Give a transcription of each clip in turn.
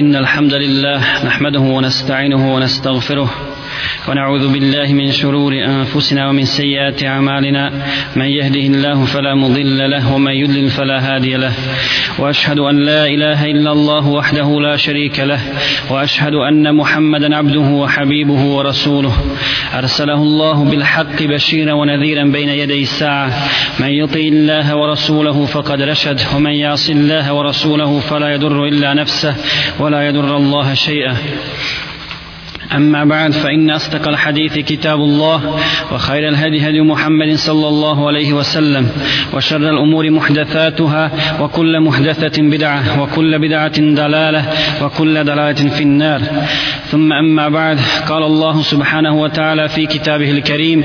إن الحمد لله نحمده ونستعينه ونستغفره ونعوذ بالله من شرور أنفسنا ومن سيئات أعمالنا. من يهده الله فلا مضل له ومن يضلل فلا هادي له. وأشهد أن لا إله إلا الله وحده لا شريك له. وأشهد أن محمدا عبده وحبيبه ورسوله. أرسله الله بالحق بشيرا ونذيرا بين يدي الساعة. من يطيع الله ورسوله فقد رشد ومن يعص الله ورسوله فلا يضر إلا نفسه ولا يضر الله شيئا. أما بعد فإن أصدق الحديث كتاب الله وخير الهدي هدي محمد صلى الله عليه وسلم وشر الأمور محدثاتها وكل محدثة بدعة وكل بدعة دلالة وكل دلالة في النار. ثم أما بعد قال الله سبحانه وتعالى في كتابه الكريم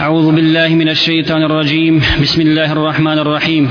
أعوذ بالله من الشيطان الرجيم بسم الله الرحمن الرحيم.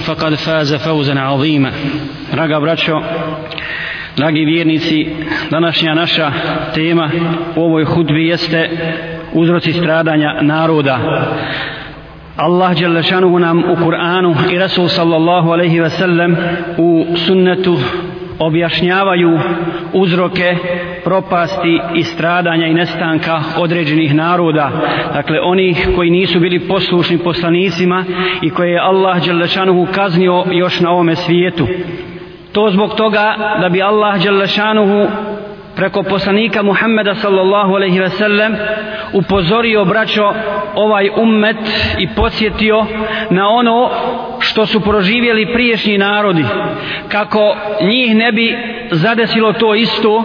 فقد فاز فوزا عظيما رقا براتشو Dragi vjernici, današnja naša tema u ovoj hudbi jeste uzroci stradanja naroda. Allah Đelešanuhu nam u Kur'anu i Rasul sallallahu alaihi ve sellem u sunnetu objašnjavaju uzroke propasti i stradanja i nestanka određenih naroda. Dakle, onih koji nisu bili poslušni poslanicima i koje je Allah Đelešanuhu kaznio još na ovome svijetu. To zbog toga da bi Allah Đelešanuhu preko poslanika Muhammeda sallallahu alaihi ve sellem upozorio braćo ovaj ummet i podsjetio na ono što su proživjeli priješnji narodi kako njih ne bi zadesilo to isto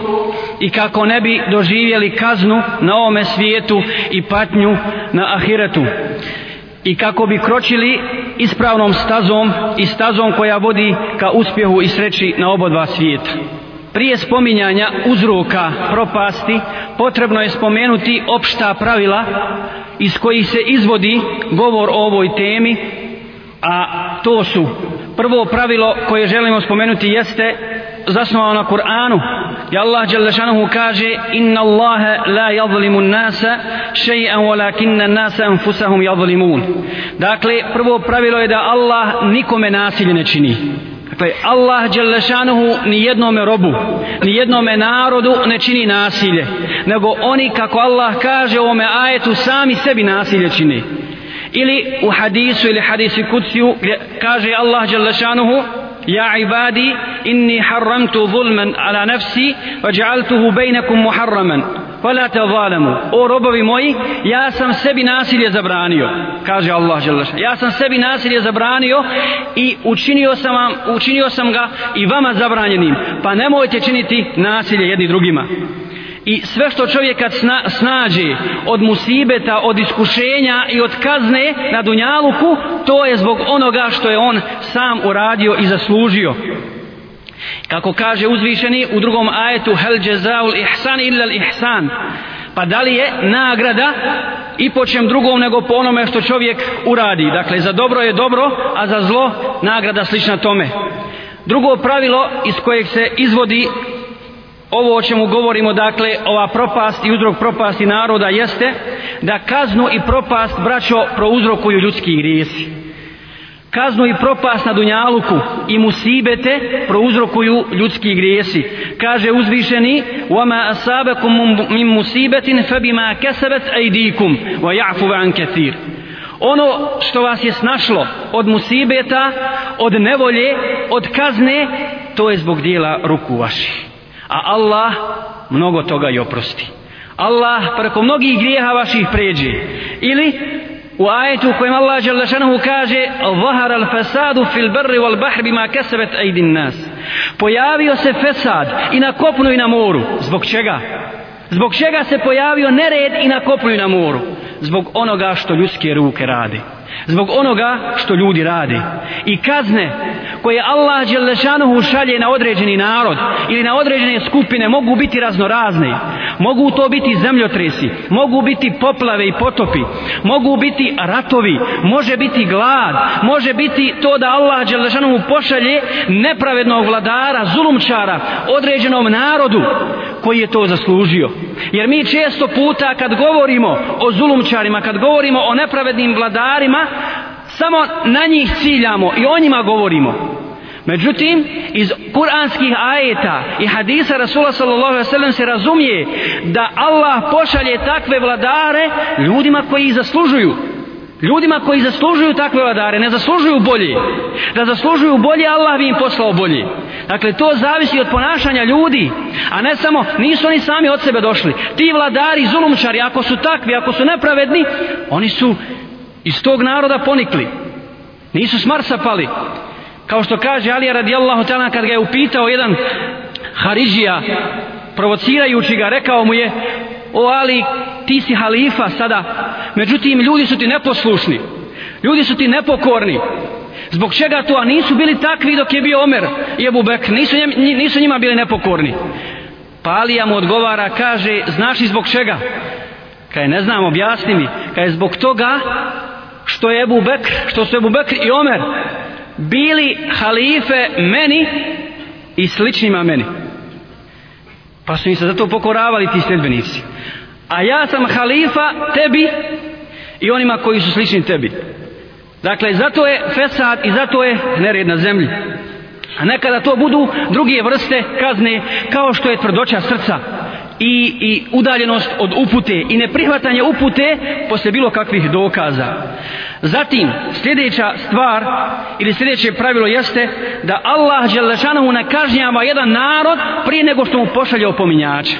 i kako ne bi doživjeli kaznu na ovome svijetu i patnju na ahiretu i kako bi kročili ispravnom stazom i stazom koja vodi ka uspjehu i sreći na oba dva svijeta. Prije spominjanja uzroka propasti potrebno je spomenuti opšta pravila iz kojih se izvodi govor o ovoj temi, a to su prvo pravilo koje želimo spomenuti jeste zasnovano na Kur'anu. I Allah Đalešanuhu kaže inna Allahe la jadlimu nasa še'an walakinna nasa anfusahum jadlimun dakle prvo pravilo je da Allah nikome nasilje ne čini. Dakle, Allah Đelešanuhu ni jednome robu, ni jednome narodu ne čini nasilje, nego oni, kako Allah kaže u ovome ajetu, sami sebi nasilje čini Ili u hadisu ili hadisi kuciju gdje kaže Allah Đelešanuhu, يا عبادي إني حرمت ظلما على نفسي وجعلته بينكم محرما فلا تظالموا او robovi moji ja sam sebi nasilje zabranio kaže Allah dželle ja sam sebi nasilje zabranio i učinio sam vam učinio sam ga i vama zabranjenim pa nemojte činiti nasilje jedni drugima i sve što čovjek kad sna, snađe od musibeta, od iskušenja i od kazne na dunjaluku, to je zbog onoga što je on sam uradio i zaslužio. Kako kaže uzvišeni u drugom ajetu hel džezaul ihsan illa al ihsan. Pa da li je nagrada i po čem drugom nego po onome što čovjek uradi. Dakle, za dobro je dobro, a za zlo nagrada slična tome. Drugo pravilo iz kojeg se izvodi ovo o čemu govorimo, dakle, ova propast i uzrok propasti naroda jeste da kaznu i propast braćo prouzrokuju ljudski grijesi. Kaznu i propast na Dunjaluku i musibete prouzrokuju ljudski grijesi. Kaže uzvišeni وَمَا أَسَابَكُمْ مِنْ مُسِيبَةٍ فَبِمَا كَسَبَتْ أَيْدِيكُمْ وَيَعْفُ عَنْ كَثِيرٍ Ono što vas je snašlo od musibeta, od nevolje, od kazne, to je zbog dijela ruku vaših a Allah mnogo toga i oprosti. Allah preko mnogih grijeha vaših pređe. Ili u ajetu u kojem Allah Đalešanuhu kaže Zahar al fasadu fil barri wal bahri bima kasabet aidin nas. Pojavio se fesad i na kopnu i na moru. Zbog čega? Zbog čega se pojavio nered i na kopnu i na moru? Zbog onoga što ljudske ruke rade zbog onoga što ljudi rade i kazne koje Allah Đelešanuhu šalje na određeni narod ili na određene skupine mogu biti raznorazne mogu to biti zemljotresi mogu biti poplave i potopi mogu biti ratovi može biti glad može biti to da Allah Đelešanuhu pošalje nepravednog vladara zulumčara određenom narodu koji je to zaslužio jer mi često puta kad govorimo o zulumčarima kad govorimo o nepravednim vladarima samo na njih ciljamo i o njima govorimo Međutim, iz kuranskih ajeta i hadisa Rasula sallallahu alaihi sallam se razumije da Allah pošalje takve vladare ljudima koji ih zaslužuju. Ljudima koji zaslužuju takve vladare, ne zaslužuju bolje. Da zaslužuju bolje, Allah bi im poslao bolje. Dakle, to zavisi od ponašanja ljudi, a ne samo, nisu oni sami od sebe došli. Ti vladari, zulumčari, ako su takvi, ako su nepravedni, oni su iz tog naroda ponikli. Nisu s Marsa pali. Kao što kaže Alija radijallahu ta'ala kad ga je upitao jedan Haridžija, provocirajući ga, rekao mu je, o Ali, ti si halifa sada, međutim ljudi su ti neposlušni, ljudi su ti nepokorni, Zbog čega to, a nisu bili takvi dok je bio Omer i Ebu Bek, nisu, nisu njima bili nepokorni. Pa Alija mu odgovara, kaže, znaš i zbog čega? Kaj ne znam, objasni mi. Kaj je zbog toga što je Ebu Bekr, što su Ebu Bekr i Omer bili halife meni i sličnima meni. Pa su im se zato pokoravali ti sljedbenici. A ja sam halifa tebi i onima koji su slični tebi. Dakle, zato je fesad i zato je nered na zemlji. A nekada to budu druge vrste kazne kao što je tvrdoća srca i, i udaljenost od upute i neprihvatanje upute posle bilo kakvih dokaza. Zatim, sljedeća stvar ili sljedeće pravilo jeste da Allah Đelešanohu ne kažnjava jedan narod prije nego što mu pošalje opominjača.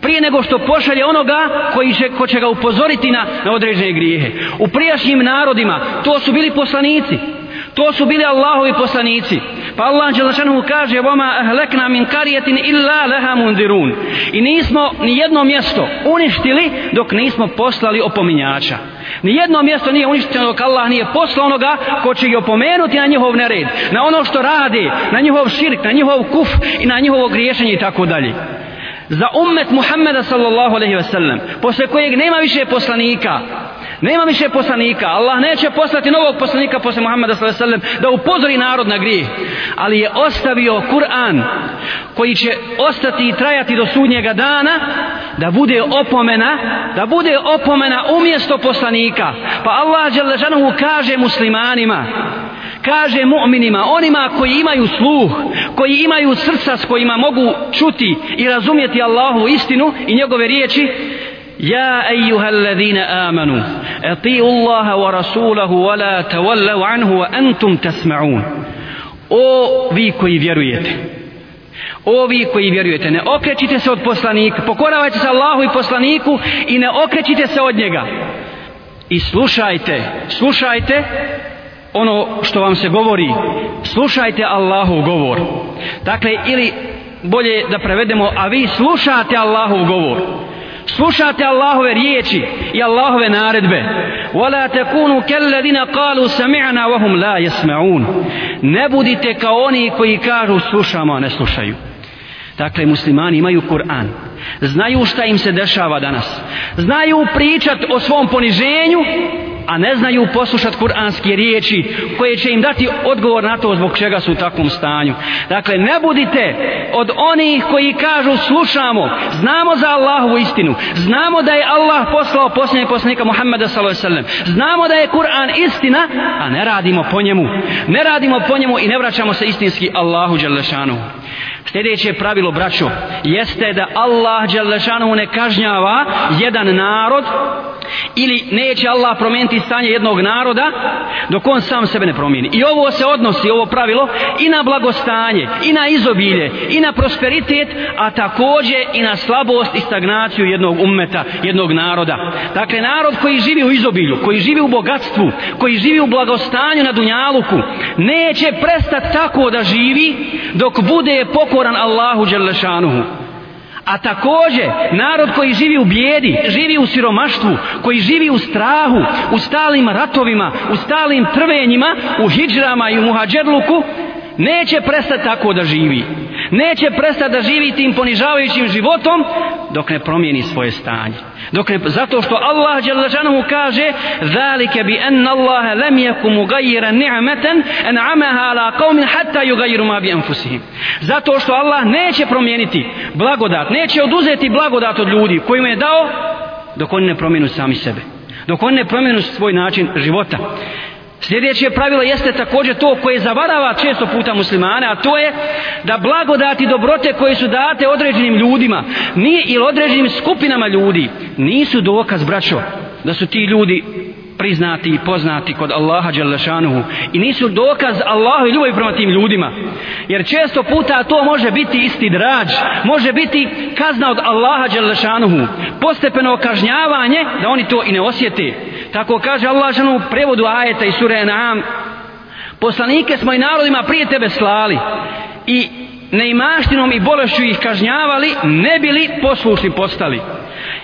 Prije nego što pošalje onoga koji će, ko će ga upozoriti na, na određene grijehe. U prijašnjim narodima to su bili poslanici. To su bili Allahovi poslanici. Pa Allah Đelešanu kaže Voma ahlekna min karijetin illa leha mundirun. I nismo ni jedno mjesto uništili dok nismo poslali opominjača. Ni jedno mjesto nije uništeno dok Allah nije poslao onoga ko će ih opomenuti na njihov nered. Na ono što radi, na njihov širk, na njihov kuf i na njihovo griješenje i tako dalje za ummet Muhammeda sallallahu alaihi ve sellem posle kojeg nema više poslanika nema više poslanika. Allah neće poslati novog poslanika posle Muhammeda sallallahu ve sellem da upozori narod na grijeh. Ali je ostavio Kur'an koji će ostati i trajati do sudnjega dana da bude opomena da bude opomena umjesto poslanika. Pa Allah kaže muslimanima kaže mu'minima, onima koji imaju sluh, koji imaju srca s kojima mogu čuti i razumjeti Allahu istinu i njegove riječi, Ja ejuha alladhina amanu, ati'u Allaha wa rasulahu wa la tawallu anhu wa antum tasma'un. O vi koji vjerujete, o vi koji vjerujete, ne okrećite se od poslanika, pokoravajte se Allahu i poslaniku i ne okrećite se od njega. I slušajte, slušajte ono što vam se govori slušajte Allahov govor dakle ili bolje da prevedemo a vi slušate Allahov govor slušate Allahove riječi i Allahove naredbe wala takunu kalladina qalu sami'na wa hum la yasma'un ne budite kao oni koji kažu slušamo a ne slušaju Dakle, muslimani imaju Kur'an. Znaju šta im se dešava danas. Znaju pričat o svom poniženju, a ne znaju poslušat kuranske riječi koje će im dati odgovor na to zbog čega su u takvom stanju. Dakle, ne budite od onih koji kažu slušamo, znamo za Allahovu istinu, znamo da je Allah poslao posljednjeg poslanika Muhammeda s.a.v. Znamo da je Kur'an istina, a ne radimo po njemu. Ne radimo po njemu i ne vraćamo se istinski Allahu Đalešanu. Sljedeće pravilo, braćo, jeste da Allah Đalešanu ne kažnjava jedan narod ili neće Allah promijeniti stanje jednog naroda dok on sam sebe ne promijeni. I ovo se odnosi, ovo pravilo, i na blagostanje, i na izobilje, i na prosperitet, a također i na slabost i stagnaciju jednog ummeta, jednog naroda. Dakle, narod koji živi u izobilju, koji živi u bogatstvu, koji živi u blagostanju na Dunjaluku, neće prestati tako da živi dok bude pokoran Allahu Đelešanuhu A takođe, narod koji živi u bijedi, živi u siromaštvu, koji živi u strahu, u stalim ratovima, u stalim trvenjima, u hijđrama i u muhađerluku, neće prestati tako da živi. Neće prestati da živi tim ponižavajućim životom dok ne promijeni svoje stanje. Dok ne, zato što Allah Đelešanuhu kaže Zalike bi en Allah lem jeku mugajira ni'meten en ameha ala qavmin hatta yugajiru ma bi enfusihim. Zato što Allah neće promijeniti blagodat, neće oduzeti blagodat od ljudi kojima je dao dok oni ne promijenu sami sebe. Dok oni ne promijenu svoj način života. Sljedeće pravilo jeste također to koje zavarava često puta muslimane, a to je da blagodati dobrote koje su date određenim ljudima nije ili određenim skupinama ljudi nisu dokaz, braćo, da su ti ljudi priznati i poznati kod Allaha Đalešanuhu i nisu dokaz Allahu i ljubavi prema tim ljudima. Jer često puta to može biti isti drađ može biti kazna od Allaha Đalešanuhu postepeno kažnjavanje da oni to i ne osjete tako kaže Allah ženu u prevodu ajeta i sure Naam poslanike smo i narodima prije tebe slali i neimaštinom i bolešću ih kažnjavali ne bili poslušni postali.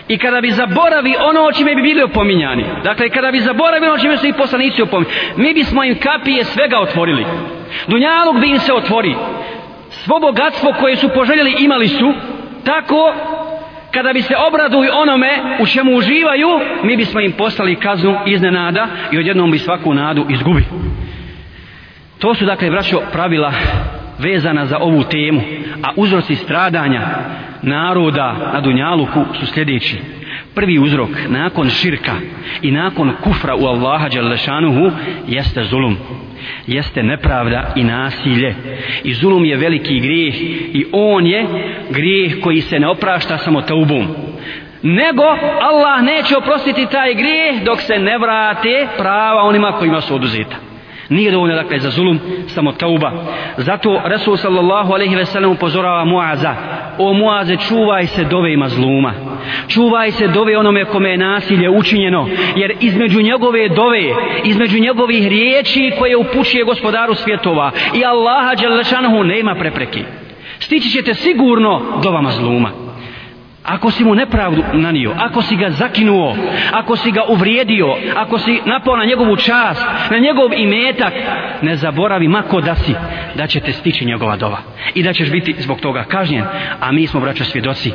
I kada bi zaboravi ono o čime bi bili opominjani dakle kada bi zaboravi ono o čime su i poslanici opominjani mi bismo im kapije svega otvorili. Dunjalog bi im se otvori. Svo bogatstvo koje su poželjeli imali su tako kada bi se obraduju onome u čemu uživaju mi bismo im poslali kaznu iznenada i odjednom bi svaku nadu izgubi to su dakle braćo pravila vezana za ovu temu a uzroci stradanja naroda na Dunjaluku su sljedeći. Prvi uzrok nakon širka i nakon kufra u Allaha Đalešanuhu jeste zulum jeste nepravda i nasilje i zulum je veliki grijeh i on je grijeh koji se ne oprašta samo taubom nego Allah neće oprostiti taj grijeh dok se ne vrate prava onima kojima su oduzeta Nije dovoljno dakle za zulum, samo tauba. Zato Resul sallallahu alaihi ve sellem upozorava Muaza. O Muaze, čuvaj se dove ima zluma. Čuvaj se dove onome kome je nasilje učinjeno. Jer između njegove dove, između njegovih riječi koje upućuje gospodaru svjetova i Allaha Đalešanohu nema prepreki. Stići ćete sigurno do vama zluma. Ako si mu nepravdu nanio, ako si ga zakinuo, ako si ga uvrijedio, ako si napao na njegovu čast, na njegov imetak, ne zaboravi mako da si, da će te stići njegova dova. I da ćeš biti zbog toga kažnjen. A mi smo, braćo, svjedoci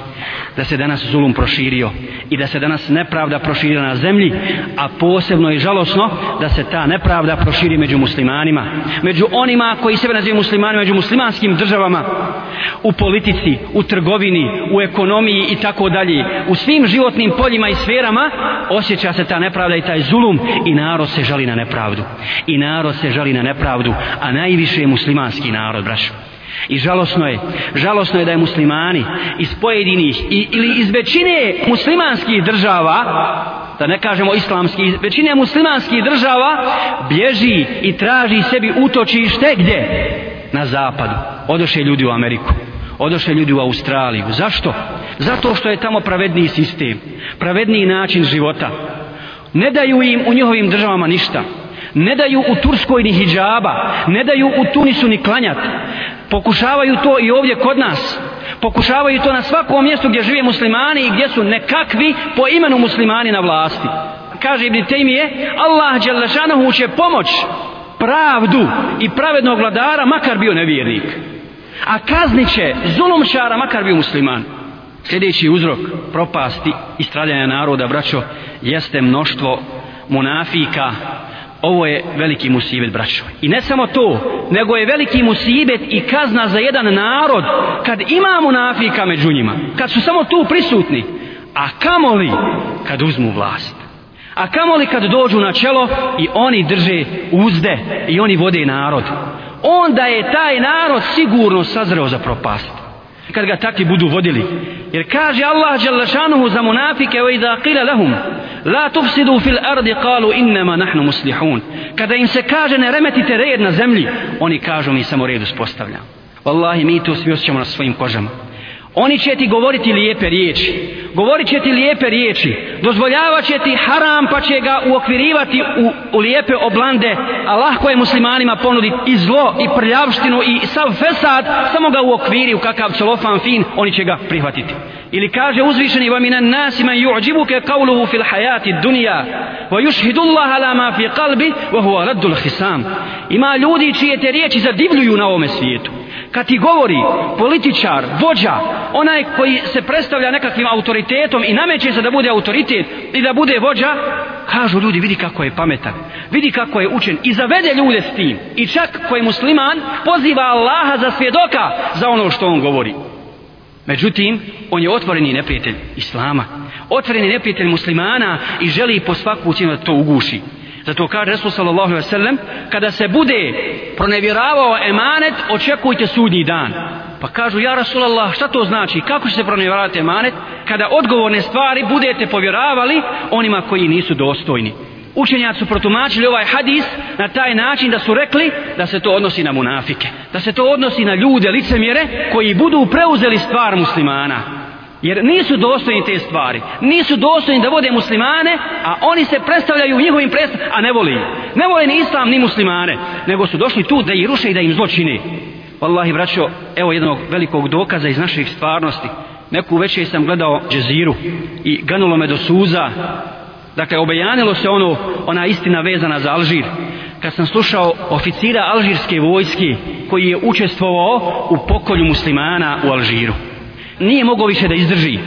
da se danas zulum proširio i da se danas nepravda proširila na zemlji, a posebno i žalosno da se ta nepravda proširi među muslimanima. Među onima koji sebe nazivaju muslimanima, među muslimanskim državama, u politici, u trgovini, u ekonomiji i tako dalje u svim životnim poljima i sferama osjeća se ta nepravda i taj zulum i narod se žali na nepravdu i narod se žali na nepravdu a najviše je muslimanski narod braćo I žalosno je, žalosno je da je muslimani iz pojedinih i, ili iz većine muslimanskih država, da ne kažemo islamski, iz većine muslimanskih država bježi i traži sebi utočište gdje? Na zapadu. Odoše ljudi u Ameriku odoše ljudi u Australiju. Zašto? Zato što je tamo pravedniji sistem, pravedniji način života. Ne daju im u njihovim državama ništa. Ne daju u Turskoj ni hijjaba, ne daju u Tunisu ni klanjat. Pokušavaju to i ovdje kod nas. Pokušavaju to na svakom mjestu gdje žive muslimani i gdje su nekakvi po imenu muslimani na vlasti. Kaže Ibn Taymiye, Allah Đelešanohu će pomoć pravdu i pravednog vladara, makar bio nevjernik a kaznit će zulumčara makar bio musliman sljedeći uzrok propasti i stradanja naroda braćo jeste mnoštvo munafika ovo je veliki musibet braćo. I ne samo to nego je veliki musibet i kazna za jedan narod kad ima munafika među njima kad su samo tu prisutni a kamoli kad uzmu vlast. A kamoli kad dođu na čelo i oni drže uzde i oni vode narod. Onda je taj narod sigurno sazreo za propast kad ga takvi budu vodili. Jer kaže Allah dželle za munafike ve iza qila lahum la tufsidu fil ardi qalu innama nahnu muslihun. Kada im se kaže ne remetite red na zemlji oni kažu mi samo red uspostavljamo. Wallahi mi to svi osjećamo na svojim kožama. Oni će ti govoriti lijepe riječi govorit će ti lijepe riječi, dozvoljavat će ti haram pa će ga uokvirivati u, u lijepe oblande, a lahko je muslimanima ponuditi i zlo, i prljavštinu, i sav fesad, samo ga uokviri u kakav celofan fin, oni će ga prihvatiti. Ili kaže uzvišeni wa minan nasi man yu'jibuka qawluhu fil hayati dunya wa yashhadu Allah ala ma fi qalbi wa huwa raddul khisam. Ima ljudi čije te riječi zadivljuju na ovome svijetu kad ti govori političar, vođa, onaj koji se predstavlja nekakvim autoritetom i nameće se da bude autoritet i da bude vođa, kažu ljudi vidi kako je pametan, vidi kako je učen i zavede ljude s tim. I čak koji musliman poziva Allaha za svjedoka za ono što on govori. Međutim, on je otvoreni neprijatelj Islama, otvoreni neprijatelj muslimana i želi po svaku cijenu da to uguši. Zato kaže Resul sallallahu alaihi sallam, kada se bude pronevjeravao emanet, očekujte sudnji dan. Pa kažu, ja Rasulallah, šta to znači? Kako će se pronevjeravati emanet? Kada odgovorne stvari budete povjeravali onima koji nisu dostojni. Učenjaci su protumačili ovaj hadis na taj način da su rekli da se to odnosi na munafike. Da se to odnosi na ljude, licemjere, koji budu preuzeli stvar muslimana. Jer nisu dostojni te stvari. Nisu dostojni da vode muslimane, a oni se predstavljaju u njihovim predstavljama, a ne voli. Ne vole ni islam, ni muslimane. Nego su došli tu da ih ruše i da im zločine. Wallahi, braćo, evo jednog velikog dokaza iz naših stvarnosti. Neku večer sam gledao džeziru i ganulo me do suza. Dakle, obejanilo se ono, ona istina vezana za Alžir. Kad sam slušao oficira alžirske vojske koji je učestvovao u pokolju muslimana u Alžiru nije mogao više da izdrži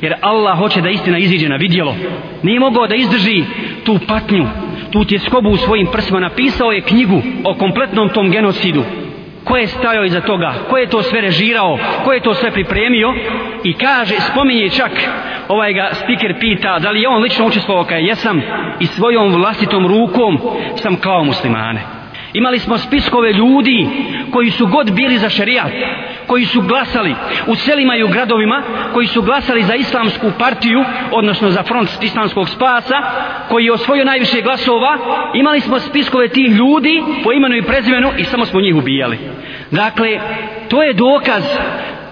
jer Allah hoće da istina iziđe na vidjelo. Nije mogao da izdrži tu patnju tu tjeskobu u svojim prsima. Napisao je knjigu o kompletnom tom genocidu. Ko je stajao iza toga? Ko je to sve režirao? Ko je to sve pripremio? I kaže, spominje čak ovaj ga stiker pita da li je on lično učestvovao? Kaj jesam i svojom vlastitom rukom sam kao muslimane. Imali smo spiskove ljudi koji su god bili za šerijat, koji su glasali u selima i u gradovima, koji su glasali za islamsku partiju, odnosno za front islamskog spasa, koji je osvojio najviše glasova. Imali smo spiskove tih ljudi po imenu i prezimenu i samo smo njih ubijali. Dakle, to je dokaz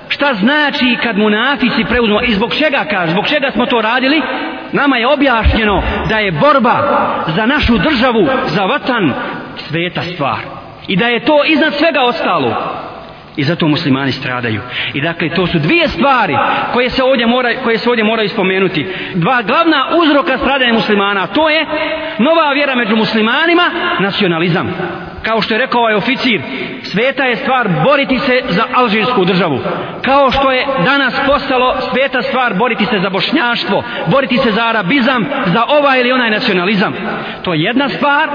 šta znači kad munafici preuzmu i zbog čega kaže, zbog čega smo to radili, nama je objašnjeno da je borba za našu državu, za vatan, sveta stvar. I da je to iznad svega ostalo. I zato muslimani stradaju. I dakle, to su dvije stvari koje se ovdje mora, koje se ovdje mora spomenuti. Dva glavna uzroka stradanja muslimana. To je nova vjera među muslimanima, nacionalizam kao što je rekao ovaj oficir, sveta je stvar boriti se za alžirsku državu. Kao što je danas postalo sveta stvar boriti se za bošnjaštvo, boriti se za arabizam, za ovaj ili onaj nacionalizam. To je jedna stvar,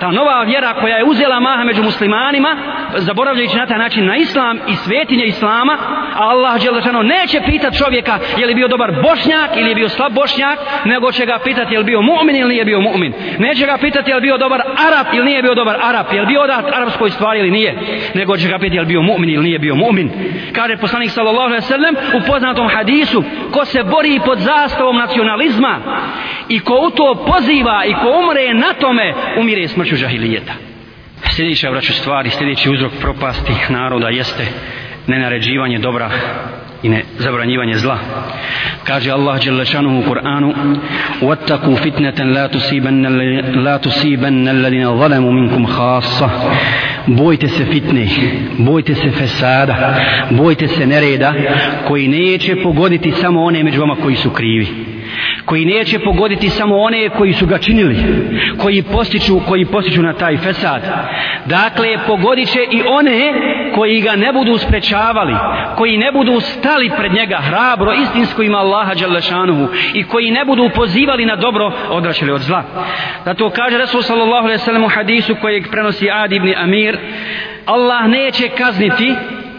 ta nova vjera koja je uzela maha među muslimanima, zaboravljajući na taj način na islam i svetinje islama, a Allah Đelešano neće pitat čovjeka je li bio dobar bošnjak ili je bio slab bošnjak, nego će ga pitati je li bio mu'min ili nije bio mu'min. Neće ga pitati je li bio dobar arab ili nije bio dobar arab, je li bio bio odat arapskoj stvari ili nije, nego će ga piti je li bio mu'min ili nije bio mu'min. Kaže poslanik sallallahu alaihi sallam u poznatom hadisu, ko se bori pod zastavom nacionalizma i ko u to poziva i ko umre na tome, umire smrću žahilijeta. Sljedeća vraću stvari, sljedeći uzrok propasti naroda jeste nenaređivanje dobra i ne zabranjivanje zla. Kaže Allah dželle šanuhu u Kur'anu: "Wattaqu fitnatan la tusibanna la tusibanna alladhina zalamu minkum khassa." Bojte se fitne, bojte se fesada, bojte se nereda koji neće pogoditi samo one među vama koji su krivi koji neće pogoditi samo one koji su ga činili, koji postiču, koji postiču na taj fesad. Dakle, pogodit će i one koji ga ne budu sprečavali, koji ne budu stali pred njega hrabro, istinsko ima Allaha Đalešanuhu i koji ne budu pozivali na dobro, odraćali od zla. Da to kaže Resul sallallahu alaihi sallam u hadisu kojeg prenosi Ad ibn Amir, Allah neće kazniti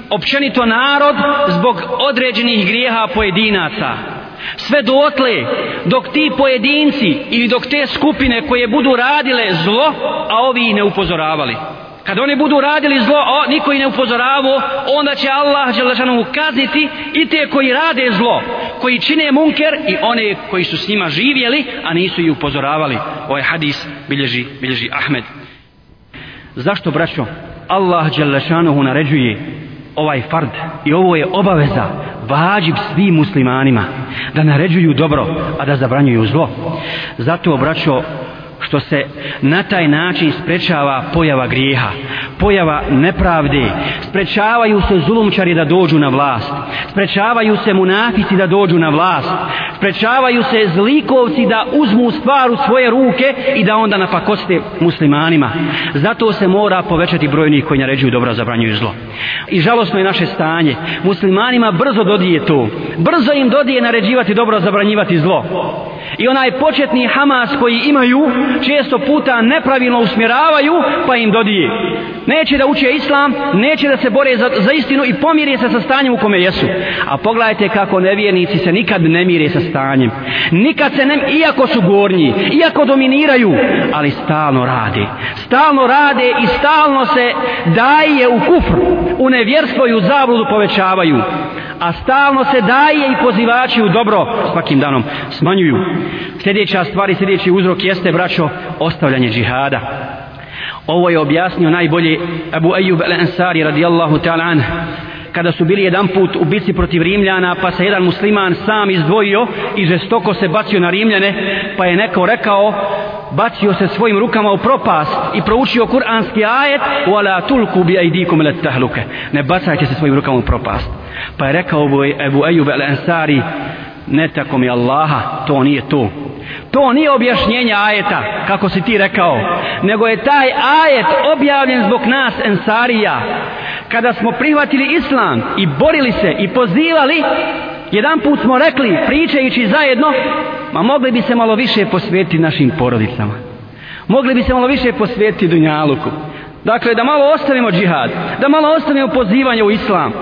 općenito narod zbog određenih grijeha pojedinaca sve dotle dok ti pojedinci ili dok te skupine koje budu radile zlo a ovi ne upozoravali. Kad oni budu radili zlo a niko ih ne upozoravao onda će Allah Đelešanu kazniti i te koji rade zlo koji čine munker i one koji su s njima živjeli a nisu ih upozoravali. Ovaj hadis bilježi, bilježi Ahmed. Zašto braćo Allah Đelešanu naređuje ovaj fard i ovo je obaveza vađib svim muslimanima da naređuju dobro, a da zabranjuju zlo. Zato obraćao što se na taj način sprečava pojava grijeha, pojava nepravde, sprečavaju se zulumčari da dođu na vlast, sprečavaju se munafici da dođu na vlast, sprečavaju se zlikovci da uzmu stvar u svoje ruke i da onda napakoste muslimanima. Zato se mora povećati brojnih koji naređuju dobro, zabranjuju zlo. I žalosno je naše stanje. Muslimanima brzo dodije to. Brzo im dodije naređivati dobro, zabranjivati zlo. I onaj početni Hamas koji imaju, često puta nepravilno usmjeravaju, pa im dodije. Neće da uče islam, neće da se bore za, za istinu i pomire se sa stanjem u kome jesu. A pogledajte kako nevjernici se nikad ne mire sa stanjem. Nikad se ne, iako su gornji, iako dominiraju, ali stalno rade. Stalno rade i stalno se daje u kufr, u nevjerstvo i u zabludu povećavaju a stalno se daje i pozivači u dobro svakim danom smanjuju. Sljedeća stvar i sljedeći uzrok jeste, braćo, ostavljanje džihada. Pa ovo je objasnio najbolje Abu Ayyub al-Ansari radijallahu ta'ala anhu. Kada su bili jedan put u bici protiv Rimljana pa se jedan musliman sam izdvojio i žestoko se bacio na Rimljane pa je neko rekao bacio se svojim rukama u propast i proučio kuranski ajet wala tulku bi aydikum ila tahluka. Ne bacajte se svojim rukama u propast. Pa je rekao Ebu Ejub al-Ansari ne tako mi Allaha to nije to to nije objašnjenje ajeta kako si ti rekao nego je taj ajet objavljen zbog nas Ensarija. Kada smo prihvatili islam i borili se i pozivali jedan put smo rekli pričajući zajedno ma mogli bi se malo više posvetiti našim porodicama. Mogli bi se malo više posvetiti Dunjaluku. Dakle da malo ostavimo džihad da malo ostavimo pozivanje u islam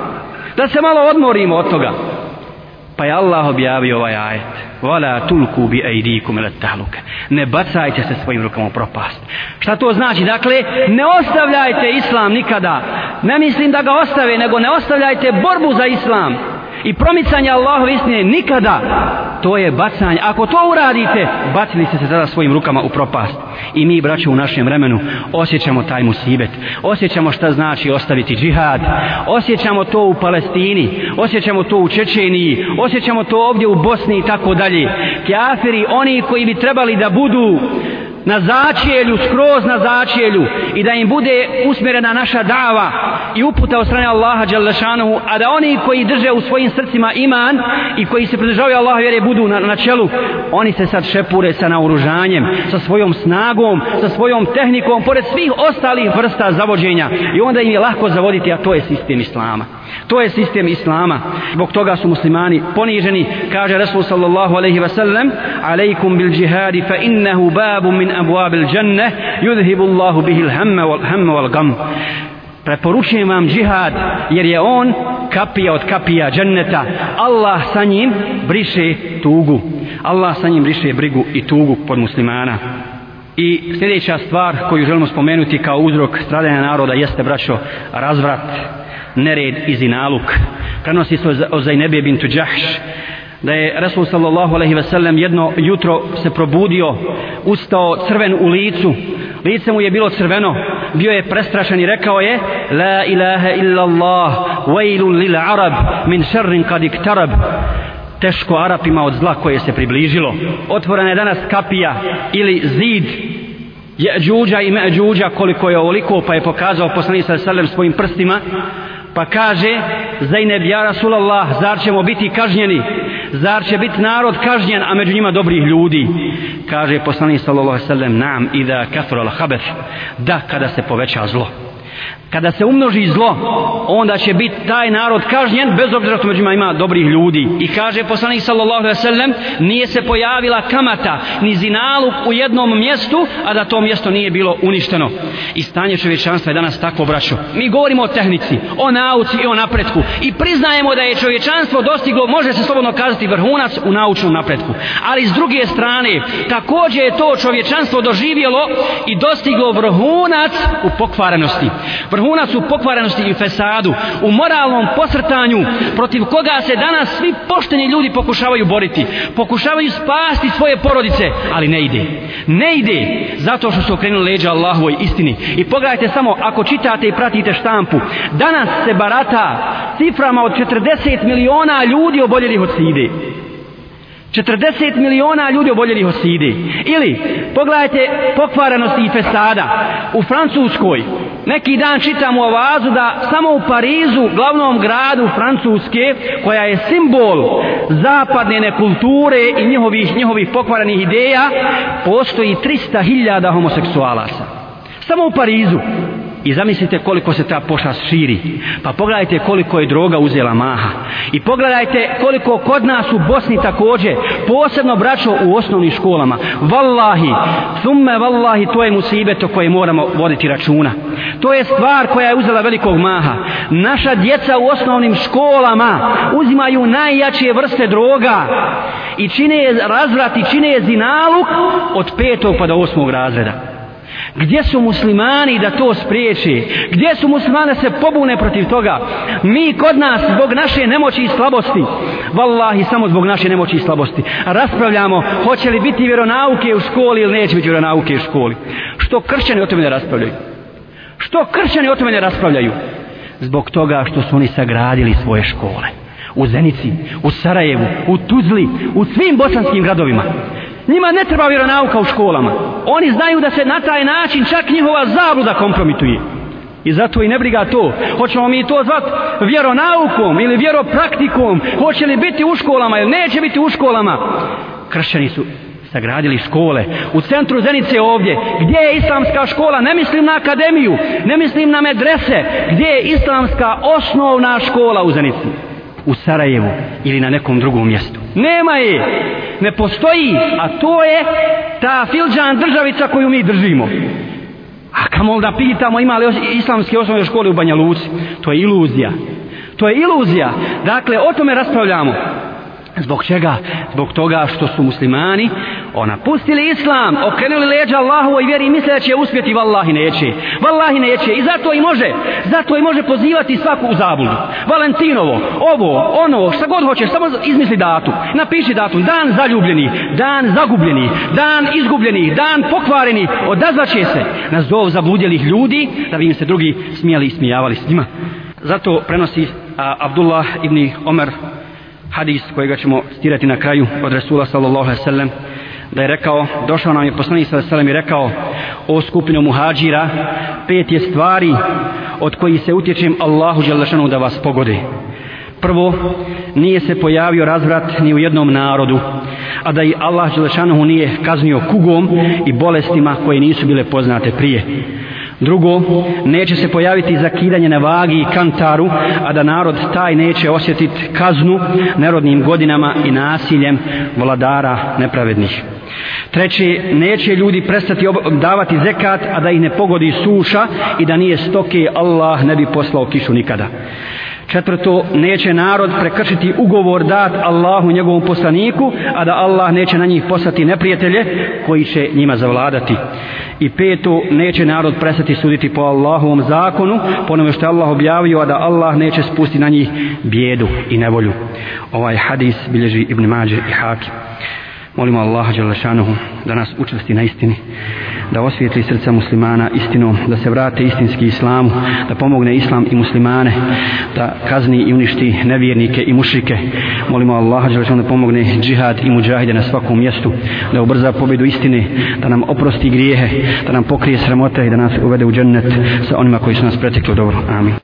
da se malo odmorimo od toga pa je Allah objavio ovaj ajet. Wala tulku bi ejdikum ila tahluke. ne bacajte se svojim rukama u propast. Šta to znači? Dakle ne ostavljajte islam nikada. Ne mislim da ga ostave nego ne ostavljajte borbu za islam i promicanje Allahove istine nikada to je bacanje. Ako to uradite bacili ste se tada svojim rukama u propast. I mi braćo u našem vremenu osjećamo taj musibet. Osjećamo šta znači ostaviti džihad. Osjećamo to u Palestini. Osjećamo to u Čečeniji. Osjećamo to ovdje u Bosni i tako dalje. Kjafiri oni koji bi trebali da budu na začelju, skroz na začelju i da im bude usmjerena naša dava i uputa od strane Allaha Đalešanuhu, a da oni koji drže u svojim srcima iman i koji se pridržavaju Allaha vjere budu na, na čelu, oni se sad šepure sa naoružanjem, sa svojom snagom, sa svojom tehnikom, pored svih ostalih vrsta zavođenja i onda im je lahko zavoditi, a to je sistem Islama. To je sistem Islama. Zbog toga su muslimani poniženi. Kaže Rasul sallallahu alaihi wa sallam Alejkum bil džihadi fa innehu babu min abuabil dženne yudhibu Allahu bihi l'hamma wal, hamma wal gam. Preporučujem vam džihad jer je on kapija od kapija dženneta. Allah sa njim briše tugu. Allah sa njim briše brigu i tugu pod muslimana. I sljedeća stvar koju želimo spomenuti kao uzrok stradanja naroda jeste, braćo, razvrat nered i zinaluk. Prenosi se o Zainebe bintu Đahš da je Rasul sallallahu alaihi ve sellem jedno jutro se probudio, ustao crven u licu, lice mu je bilo crveno, bio je prestrašen i rekao je La ilaha illa Allah, lil arab, min šerrin kad iktarab, teško Arapima od zla koje se približilo. Otvorena je danas kapija ili zid je džuđa i me džuđa koliko je ovoliko pa je pokazao poslanik sa sallam svojim prstima pa kaže Zainab ja Rasulallah zar ćemo biti kažnjeni? Zar će biti narod kažnjen a među njima dobrih ljudi? Kaže poslanik sallallahu alejhi ve sellem nam ida kathura al da kada se poveća zlo kada se umnoži zlo, onda će biti taj narod kažnjen, bez obzira što među ima dobrih ljudi. I kaže poslanik sallallahu alejhi ve sellem, nije se pojavila kamata ni zinaluk u jednom mjestu, a da to mjesto nije bilo uništeno. I stanje čovječanstva je danas takvo braćo. Mi govorimo o tehnici, o nauci i o napretku i priznajemo da je čovječanstvo dostiglo, može se slobodno kazati vrhunac u naučnom napretku. Ali s druge strane, također je to čovječanstvo doživjelo i dostiglo vrhunac u pokvarenosti vrhunac su pokvarenosti i fesadu, u moralnom posrtanju protiv koga se danas svi pošteni ljudi pokušavaju boriti, pokušavaju spasti svoje porodice, ali ne ide. Ne ide zato što su okrenuli leđa Allahovoj istini. I pogledajte samo, ako čitate i pratite štampu, danas se barata ciframa od 40 miliona ljudi oboljelih od side. 40 miliona ljudi oboljelih od sidi. Ili, pogledajte pokvarenosti i fesada. U Francuskoj, neki dan čitam u avazu da samo u Parizu, glavnom gradu Francuske, koja je simbol zapadne kulture i njihovih, njihovih pokvarenih ideja, postoji 300.000 homoseksualaca. Samo u Parizu. I zamislite koliko se ta pošast širi. Pa pogledajte koliko je droga uzela maha. I pogledajte koliko kod nas u Bosni također, posebno braćo u osnovnim školama. Wallahi, thumme wallahi, to je musibeto koje moramo voditi računa. To je stvar koja je uzela velikog maha. Naša djeca u osnovnim školama uzimaju najjačije vrste droga i čine je razvrat i čine je zinaluk od petog pa do osmog razreda. Gdje su muslimani da to spriječi? Gdje su muslimani da se pobune protiv toga? Mi kod nas zbog naše nemoći i slabosti, vallahi samo zbog naše nemoći i slabosti, raspravljamo hoće li biti vjeronauke u školi ili neće biti vjeronauke u školi. Što kršćani o tome ne raspravljaju? Što kršćani o tome ne raspravljaju? Zbog toga što su oni sagradili svoje škole. U Zenici, u Sarajevu, u Tuzli, u svim bosanskim gradovima. Njima ne treba vjeronauka u školama. Oni znaju da se na taj način čak njihova zabluda kompromituje. I zato i ne briga to. Hoćemo mi to zvat vjeronaukom ili vjeropraktikom. Hoće li biti u školama ili neće biti u školama. Kršćani su sagradili škole. U centru Zenice ovdje, gdje je islamska škola, ne mislim na akademiju, ne mislim na medrese, gdje je islamska osnovna škola u Zenici u Sarajevu ili na nekom drugom mjestu. Nema je, ne postoji, a to je ta filđan državica koju mi držimo. A kamo da pitamo ima li islamske osnovne škole u Banja Luci? To je iluzija. To je iluzija. Dakle, o tome raspravljamo. Zbog čega? Zbog toga što su muslimani ona pustili islam, okrenuli leđa Allahu i vjeri i misle da će uspjeti, vallahi neće. Vallahi neće i zato i može, zato i može pozivati svaku u zabludu. Valentinovo, ovo, ono, šta god hoćeš, samo izmisli datum. Napiši datum, dan zaljubljeni, dan zagubljeni, dan izgubljeni, dan pokvareni, odazvaće se na zov zabludjelih ljudi, da bi im se drugi smijali i smijavali s njima. Zato prenosi a, Abdullah ibn Omer hadis kojega ćemo stirati na kraju od Resula sallallahu alaihi sallam da je rekao, došao nam je poslanik sallallahu alaihi sallam i rekao o skupinu muhađira pet je stvari od kojih se utječem Allahu Đelešanu da vas pogode. Prvo nije se pojavio razvrat ni u jednom narodu a da i Allah želešanu nije kaznio kugom i bolestima koje nisu bile poznate prije. Drugo, neće se pojaviti zakidanje na vagi i kantaru, a da narod taj neće osjetiti kaznu nerodnim godinama i nasiljem vladara nepravednih. Treće, neće ljudi prestati davati zekat, a da ih ne pogodi suša i da nije stoke, Allah ne bi poslao kišu nikada. Četvrto, neće narod prekršiti ugovor dat Allahu njegovom poslaniku, a da Allah neće na njih poslati neprijatelje koji će njima zavladati. I peto, neće narod prestati suditi po Allahovom zakonu, ponome što je Allah objavio, a da Allah neće spustiti na njih bijedu i nevolju. Ovaj hadis bilježi Ibn Mađe i Hakim. Molimo Allaha Đalešanuhu da nas učvrsti na istini, da osvijetli srca muslimana istinom, da se vrate istinski islamu, da pomogne islam i muslimane, da kazni i uništi nevjernike i mušrike. Molimo Allaha Đalešanuhu da pomogne džihad i muđahide na svakom mjestu, da ubrza pobjedu istine, da nam oprosti grijehe, da nam pokrije sramote i da nas uvede u džennet sa onima koji su nas pretekli dobro. Amin.